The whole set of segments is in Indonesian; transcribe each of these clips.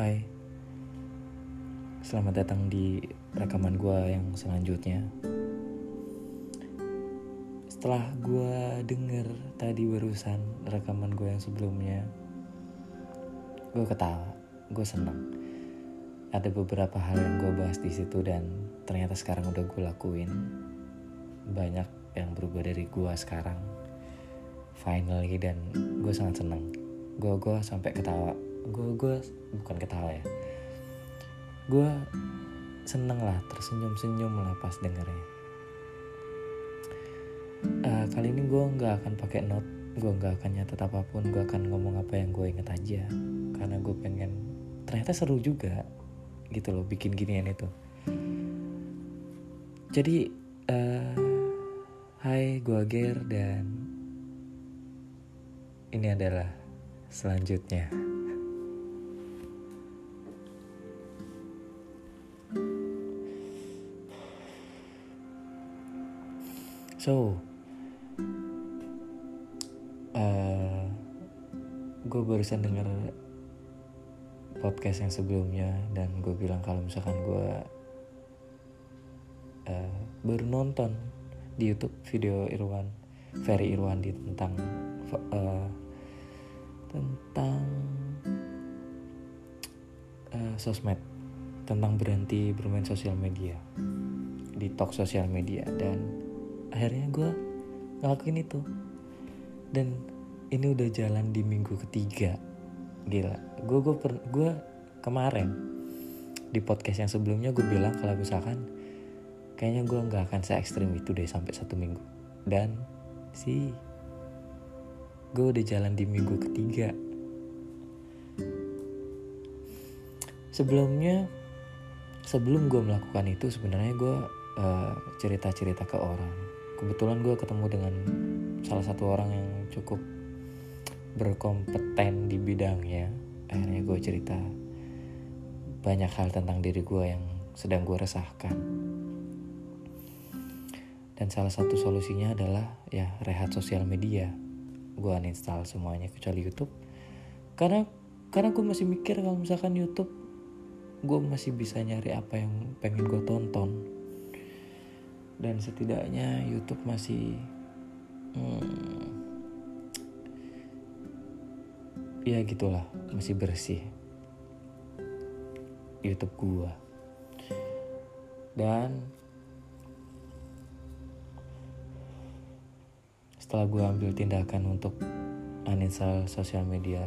Hai. Selamat datang di rekaman gue yang selanjutnya. Setelah gue denger tadi barusan rekaman gue yang sebelumnya Gue ketawa, gue senang Ada beberapa hal yang gue bahas di situ dan ternyata sekarang udah gue lakuin. Banyak yang berubah dari gue sekarang. Finally dan gue sangat senang Gue gue sampai ketawa gue gue bukan ketawa ya. Gue seneng lah tersenyum senyum lah pas dengernya. Uh, kali ini gue nggak akan pakai note gue nggak akan nyatet apa pun gue akan ngomong apa yang gue inget aja. Karena gue pengen ternyata seru juga gitu loh bikin ginian itu. Jadi uh, hai gue Ger dan ini adalah selanjutnya. So, uh, gue barusan denger podcast yang sebelumnya dan gue bilang kalau misalkan gue uh, baru nonton di YouTube video Irwan, Ferry Irwandi tentang uh, tentang uh, sosmed, tentang berhenti bermain sosial media, di talk sosial media dan akhirnya gue ngelakuin itu. Dan ini udah jalan di minggu ketiga. Gila. Gue gue gue kemarin di podcast yang sebelumnya gue bilang kalau misalkan kayaknya gue nggak akan se ekstrim itu deh sampai satu minggu. Dan si gue udah jalan di minggu ketiga. Sebelumnya sebelum gue melakukan itu sebenarnya gue uh, cerita cerita ke orang kebetulan gue ketemu dengan salah satu orang yang cukup berkompeten di bidangnya. Akhirnya gue cerita banyak hal tentang diri gue yang sedang gue resahkan. Dan salah satu solusinya adalah ya rehat sosial media. Gue uninstall semuanya kecuali YouTube. Karena karena gue masih mikir kalau misalkan YouTube gue masih bisa nyari apa yang pengen gue tonton dan setidaknya YouTube masih hmm, ya gitulah masih bersih. YouTube gua. Dan setelah gua ambil tindakan untuk uninstall sosial media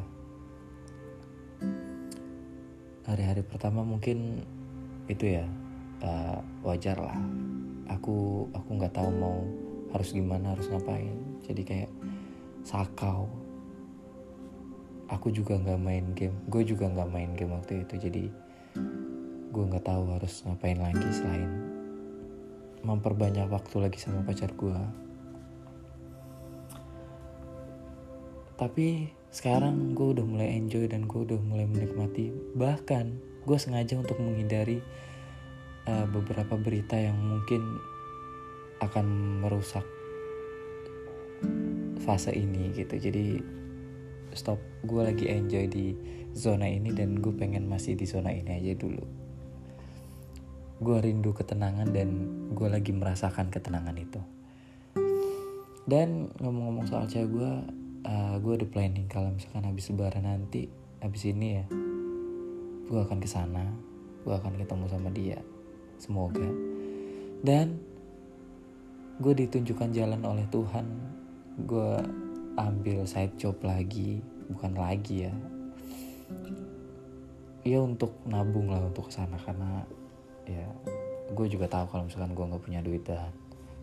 hari-hari pertama mungkin itu ya uh, wajar lah aku aku nggak tahu mau harus gimana harus ngapain. Jadi kayak sakau. Aku juga nggak main game. Gue juga nggak main game waktu itu. Jadi gue nggak tahu harus ngapain lagi selain memperbanyak waktu lagi sama pacar gue. Tapi sekarang gue udah mulai enjoy dan gue udah mulai menikmati. Bahkan gue sengaja untuk menghindari uh, beberapa berita yang mungkin akan merusak fase ini gitu. Jadi stop. Gue lagi enjoy di zona ini dan gue pengen masih di zona ini aja dulu. Gue rindu ketenangan dan gue lagi merasakan ketenangan itu. Dan ngomong-ngomong soal cewek gue uh, gue ada planning kalau misalkan habis lebaran nanti habis ini ya gue akan ke sana gue akan ketemu sama dia semoga. Dan gue ditunjukkan jalan oleh Tuhan. Gue ambil side job lagi bukan lagi ya. Ya untuk nabung lah untuk ke sana karena ya gue juga tahu kalau misalkan gue nggak punya duit dan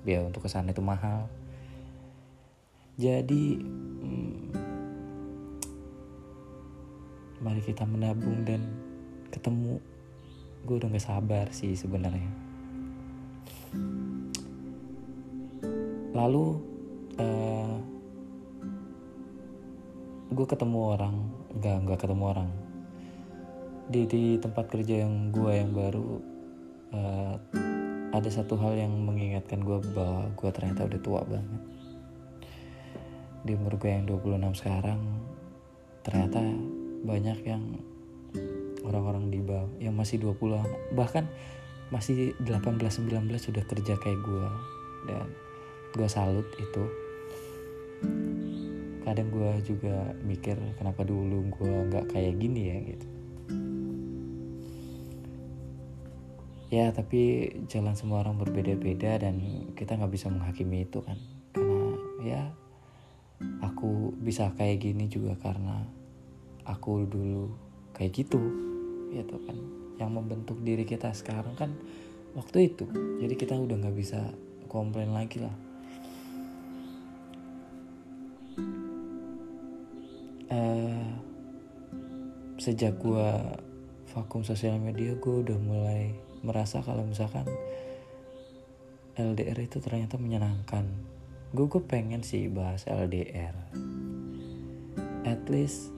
biaya untuk ke sana itu mahal. Jadi hmm, mari kita menabung dan ketemu gue udah gak sabar sih sebenarnya. Lalu uh, eh, gue ketemu orang. Nggak nggak ketemu orang. Di di tempat kerja yang gue yang baru uh, ada satu hal yang mengingatkan gue bahwa gue ternyata udah tua banget. Di umur gue yang 26 sekarang ternyata banyak yang orang-orang di bawah yang masih 20 bahkan masih 18-19 sudah kerja kayak gue dan gue salut itu. Kadang gue juga mikir kenapa dulu gue nggak kayak gini ya gitu. Ya tapi jalan semua orang berbeda-beda dan kita nggak bisa menghakimi itu kan. Karena ya aku bisa kayak gini juga karena aku dulu kayak gitu gitu kan. Yang membentuk diri kita sekarang kan waktu itu. Jadi kita udah nggak bisa komplain lagi lah. Uh, sejak gue vakum sosial media gue udah mulai merasa kalau misalkan LDR itu ternyata menyenangkan. Gue gue pengen sih bahas LDR at least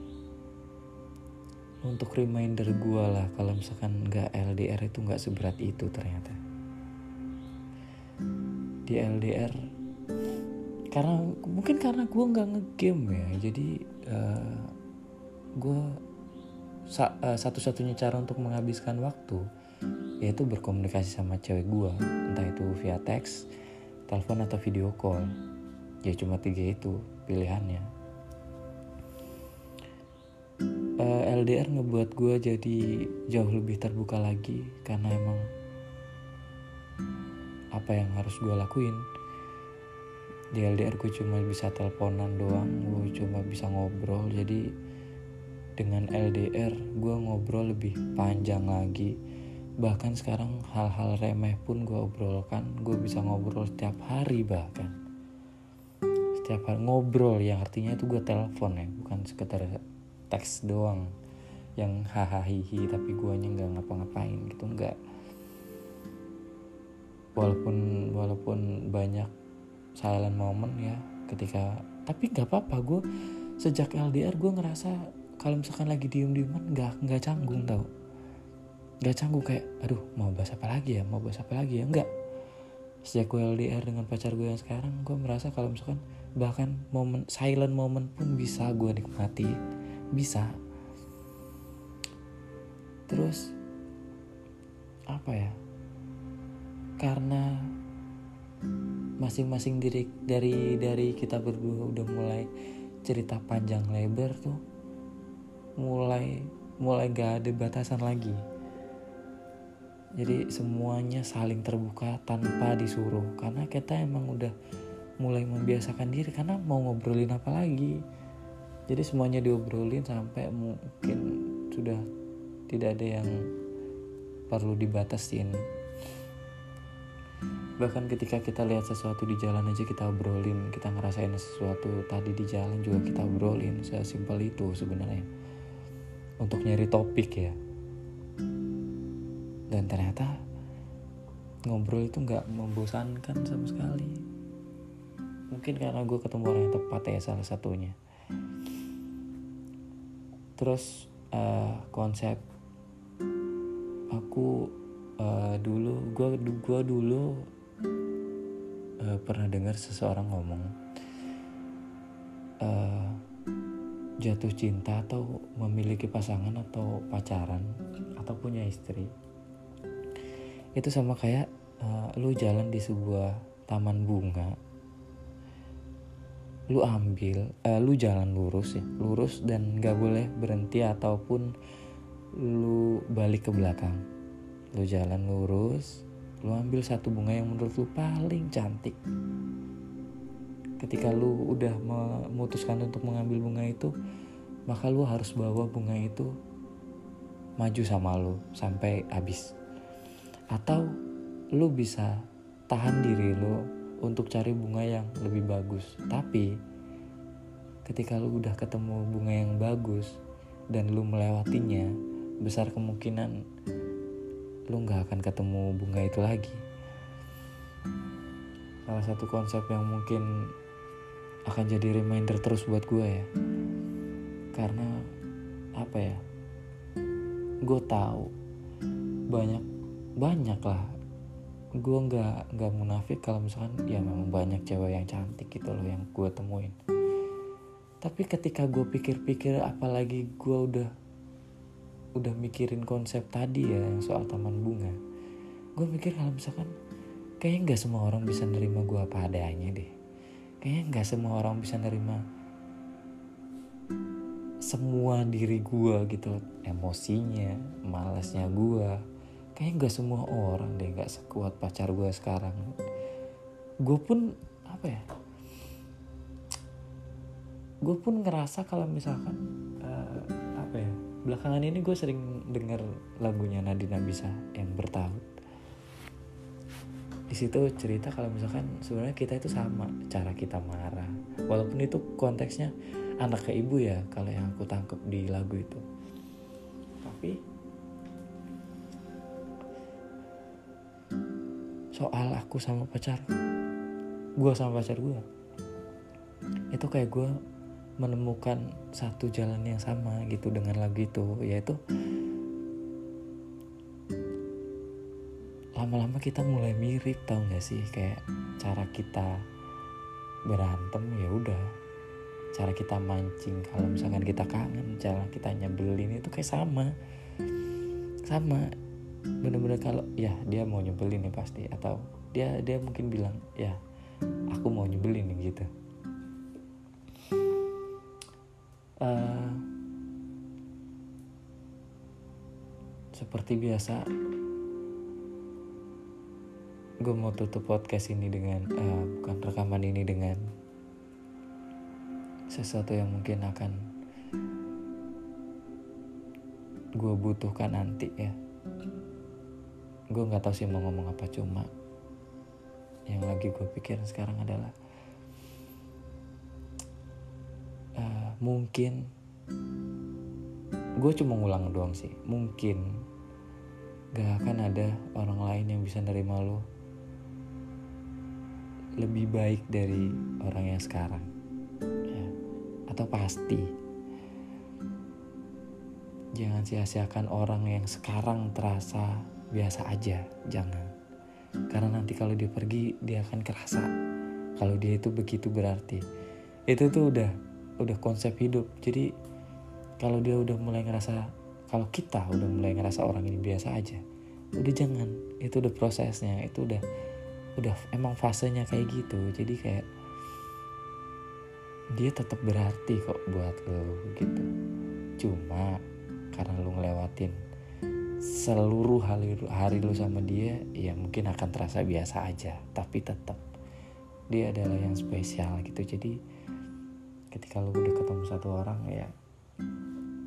untuk reminder gue lah kalau misalkan nggak LDR itu nggak seberat itu ternyata. Di LDR karena mungkin karena gue nggak ngegame ya jadi uh, eh, gue sa uh, satu-satunya cara untuk menghabiskan waktu yaitu berkomunikasi sama cewek gue entah itu via teks telepon atau video call. Ya cuma tiga itu pilihannya uh, eh, LDR ngebuat gue jadi jauh lebih terbuka lagi karena emang apa yang harus gue lakuin. Di LDR gue cuma bisa teleponan doang gue cuma bisa ngobrol. Jadi dengan LDR gue ngobrol lebih panjang lagi. Bahkan sekarang hal-hal remeh pun gue obrolkan gue bisa ngobrol setiap hari bahkan. Setiap hari ngobrol yang artinya itu gue telepon ya bukan sekedar teks doang yang hahaha tapi guanya nggak ngapa-ngapain gitu nggak. Walaupun walaupun banyak silent moment ya ketika tapi nggak apa-apa gue sejak LDR gue ngerasa kalau misalkan lagi diem-dieman nggak nggak canggung tau. Nggak canggung kayak aduh mau bahas apa lagi ya? Mau bahas apa lagi ya? Nggak. Sejak gue LDR dengan pacar gue yang sekarang gue merasa kalau misalkan bahkan momen silent moment pun bisa gue nikmati bisa. Terus apa ya? Karena masing-masing diri dari dari kita berdua udah mulai cerita panjang lebar tuh mulai mulai gak ada batasan lagi. Jadi semuanya saling terbuka tanpa disuruh. Karena kita emang udah mulai membiasakan diri karena mau ngobrolin apa lagi jadi semuanya diobrolin sampai mungkin sudah tidak ada yang perlu dibatasin. Bahkan ketika kita lihat sesuatu di jalan aja kita obrolin kita ngerasain sesuatu tadi di jalan juga kita obrolin sesimpel itu sebenarnya. Untuk nyari topik ya. Dan ternyata ngobrol itu nggak membosankan sama sekali. Mungkin karena gue ketemu orang yang tepat ya salah satunya terus uh, konsep aku uh, dulu gue gua dulu uh, pernah dengar seseorang ngomong uh, jatuh cinta atau memiliki pasangan atau pacaran atau punya istri. Itu sama kayak uh, lu jalan di sebuah taman bunga lu ambil uh, lu jalan lurus ya lurus dan gak boleh berhenti ataupun lu balik ke belakang. Lu jalan lurus lu ambil satu bunga yang menurut lu paling cantik. Ketika lu udah memutuskan untuk mengambil bunga itu maka lu harus bawa bunga itu maju sama lu sampai habis. Atau lu bisa tahan diri lu untuk cari bunga yang lebih bagus. Tapi ketika lu udah ketemu bunga yang bagus dan lu melewatinya, besar kemungkinan lu nggak akan ketemu bunga itu lagi. Salah satu konsep yang mungkin akan jadi reminder terus buat gue ya. Karena apa ya? Gue tahu banyak banyak lah gue nggak nggak munafik kalau misalkan ya memang banyak cewek yang cantik gitu loh yang gue temuin. Tapi ketika gue pikir-pikir apalagi gue udah udah mikirin konsep tadi ya yang soal taman bunga gue mikir kalau misalkan kayaknya nggak semua orang bisa nerima gue apa adanya deh. Kayaknya nggak semua orang bisa nerima semua diri gue gitu emosinya malasnya gue kayaknya nggak semua orang deh nggak sekuat pacar gue sekarang. Gue pun apa ya? Gue pun ngerasa kalau misalkan uh, apa ya? Belakangan ini gue sering denger lagunya Nadina bisa yang bertahun di situ cerita kalau misalkan sebenarnya kita itu sama cara kita marah. Walaupun itu konteksnya anak ke ibu ya kalau yang aku tangkap di lagu itu. Tapi soal aku sama pacar. Gue sama pacar gue itu kayak gue menemukan satu jalan yang sama gitu dengan lagu itu yaitu lama-lama kita mulai mirip tau gak sih? Kayak cara kita berantem ya udah. Cara kita mancing kalau misalkan kita kangen cara kita nyebelin itu kayak sama. Sama bener-bener kalau ya dia mau nyebelin nih pasti. Atau dia dia mungkin bilang ya aku mau nyebelin nih gitu. Uh, seperti biasa gue mau tutup podcast ini dengan uh, bukan rekaman ini dengan sesuatu yang mungkin akan gue butuhkan nanti ya gue nggak tahu sih mau ngomong apa cuma yang lagi gue pikirin sekarang adalah uh, mungkin gue cuma ngulang doang sih mungkin gak akan ada orang lain yang bisa nerima lo lebih baik dari orang yang sekarang ya. atau pasti jangan sia-siakan orang yang sekarang terasa biasa aja jangan. Karena nanti kalau dia pergi dia akan kerasa kalau dia itu begitu berarti. Itu tuh udah udah konsep hidup. Jadi kalau dia udah mulai ngerasa kalau kita udah mulai ngerasa orang ini biasa aja udah jangan. Itu udah prosesnya itu udah udah emang fasenya kayak gitu. Jadi kayak dia tetap berarti kok buat lo gitu. Cuma karena lo ngelewatin seluruh hari, hari lo sama dia ya mungkin akan terasa biasa aja tapi tetap dia adalah yang spesial gitu jadi ketika lo udah ketemu satu orang ya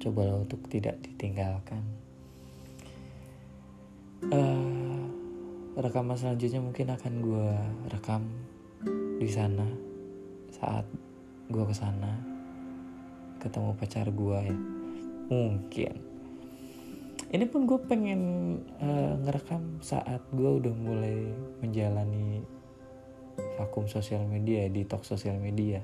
cobalah untuk tidak ditinggalkan. Uh, rekaman selanjutnya mungkin akan gue rekam di sana saat gue ke sana ketemu pacar gue ya. Mungkin ini pun gue pengen uh, ngerekam saat gue udah mulai menjalani vakum sosial media detox sosial media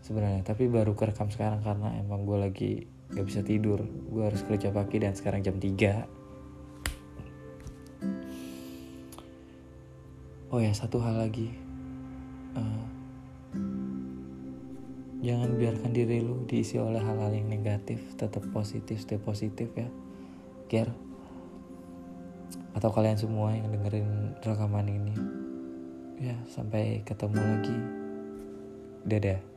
sebenarnya. Tapi baru kerekam sekarang karena emang gue lagi gak bisa tidur. Gue harus kerja pagi dan sekarang jam 3 oh ya satu hal lagi. Uh, jangan biarkan diri lu diisi oleh hal-hal yang negatif. Tetap positif stay positif ya care atau kalian semua yang dengerin rekaman ini. Ya sampai ketemu lagi. Dadah